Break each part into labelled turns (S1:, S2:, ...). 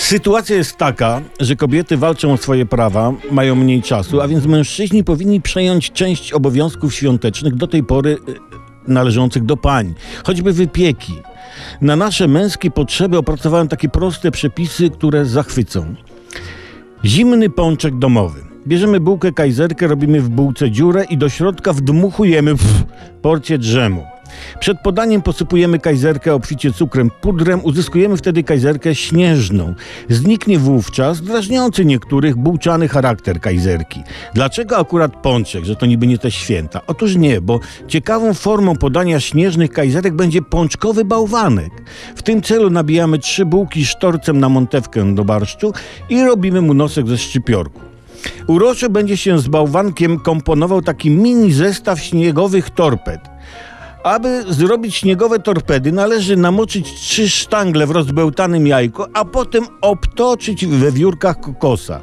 S1: Sytuacja jest taka, że kobiety walczą o swoje prawa, mają mniej czasu, a więc mężczyźni powinni przejąć część obowiązków świątecznych do tej pory y, należących do pań, choćby wypieki. Na nasze męskie potrzeby opracowałem takie proste przepisy, które zachwycą. Zimny pączek domowy. Bierzemy bułkę kajzerkę, robimy w bułce dziurę i do środka wdmuchujemy pff, porcję drzemu. Przed podaniem posypujemy kajzerkę obficie cukrem pudrem, uzyskujemy wtedy kajzerkę śnieżną. Zniknie wówczas drażniący niektórych bułczany charakter kajzerki. Dlaczego akurat pączek, że to niby nie te święta? Otóż nie, bo ciekawą formą podania śnieżnych kajzerek będzie pączkowy bałwanek. W tym celu nabijamy trzy bułki sztorcem na montewkę do barszczu i robimy mu nosek ze szczypiorku. Uroczo będzie się z bałwankiem komponował taki mini zestaw śniegowych torped. Aby zrobić śniegowe torpedy, należy namoczyć trzy sztangle w rozbełtanym jajku, a potem obtoczyć we wiórkach kokosa.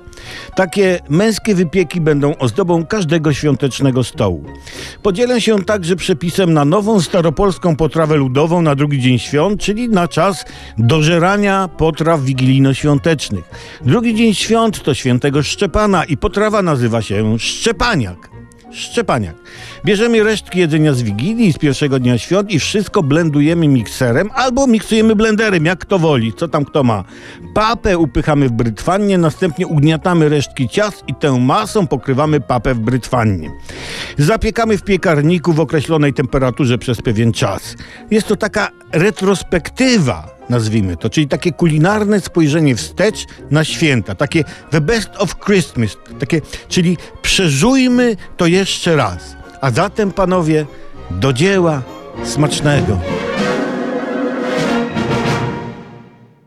S1: Takie męskie wypieki będą ozdobą każdego świątecznego stołu. Podzielę się także przepisem na nową staropolską potrawę ludową na drugi dzień świąt, czyli na czas dożerania potraw wigilijno-świątecznych. Drugi dzień świąt to świętego Szczepana i potrawa nazywa się Szczepaniak. Szczepaniak. Bierzemy resztki jedzenia z Wigilii, z pierwszego dnia świąt i wszystko blendujemy mikserem albo miksujemy blenderem, jak kto woli, co tam kto ma. Papę upychamy w brytwannie, następnie ugniatamy resztki ciast i tę masą pokrywamy papę w brytwannie. Zapiekamy w piekarniku w określonej temperaturze przez pewien czas. Jest to taka retrospektywa nazwijmy to, czyli takie kulinarne spojrzenie wstecz na święta, takie the best of Christmas, takie, czyli przeżujmy to jeszcze raz. A zatem, panowie, do dzieła smacznego.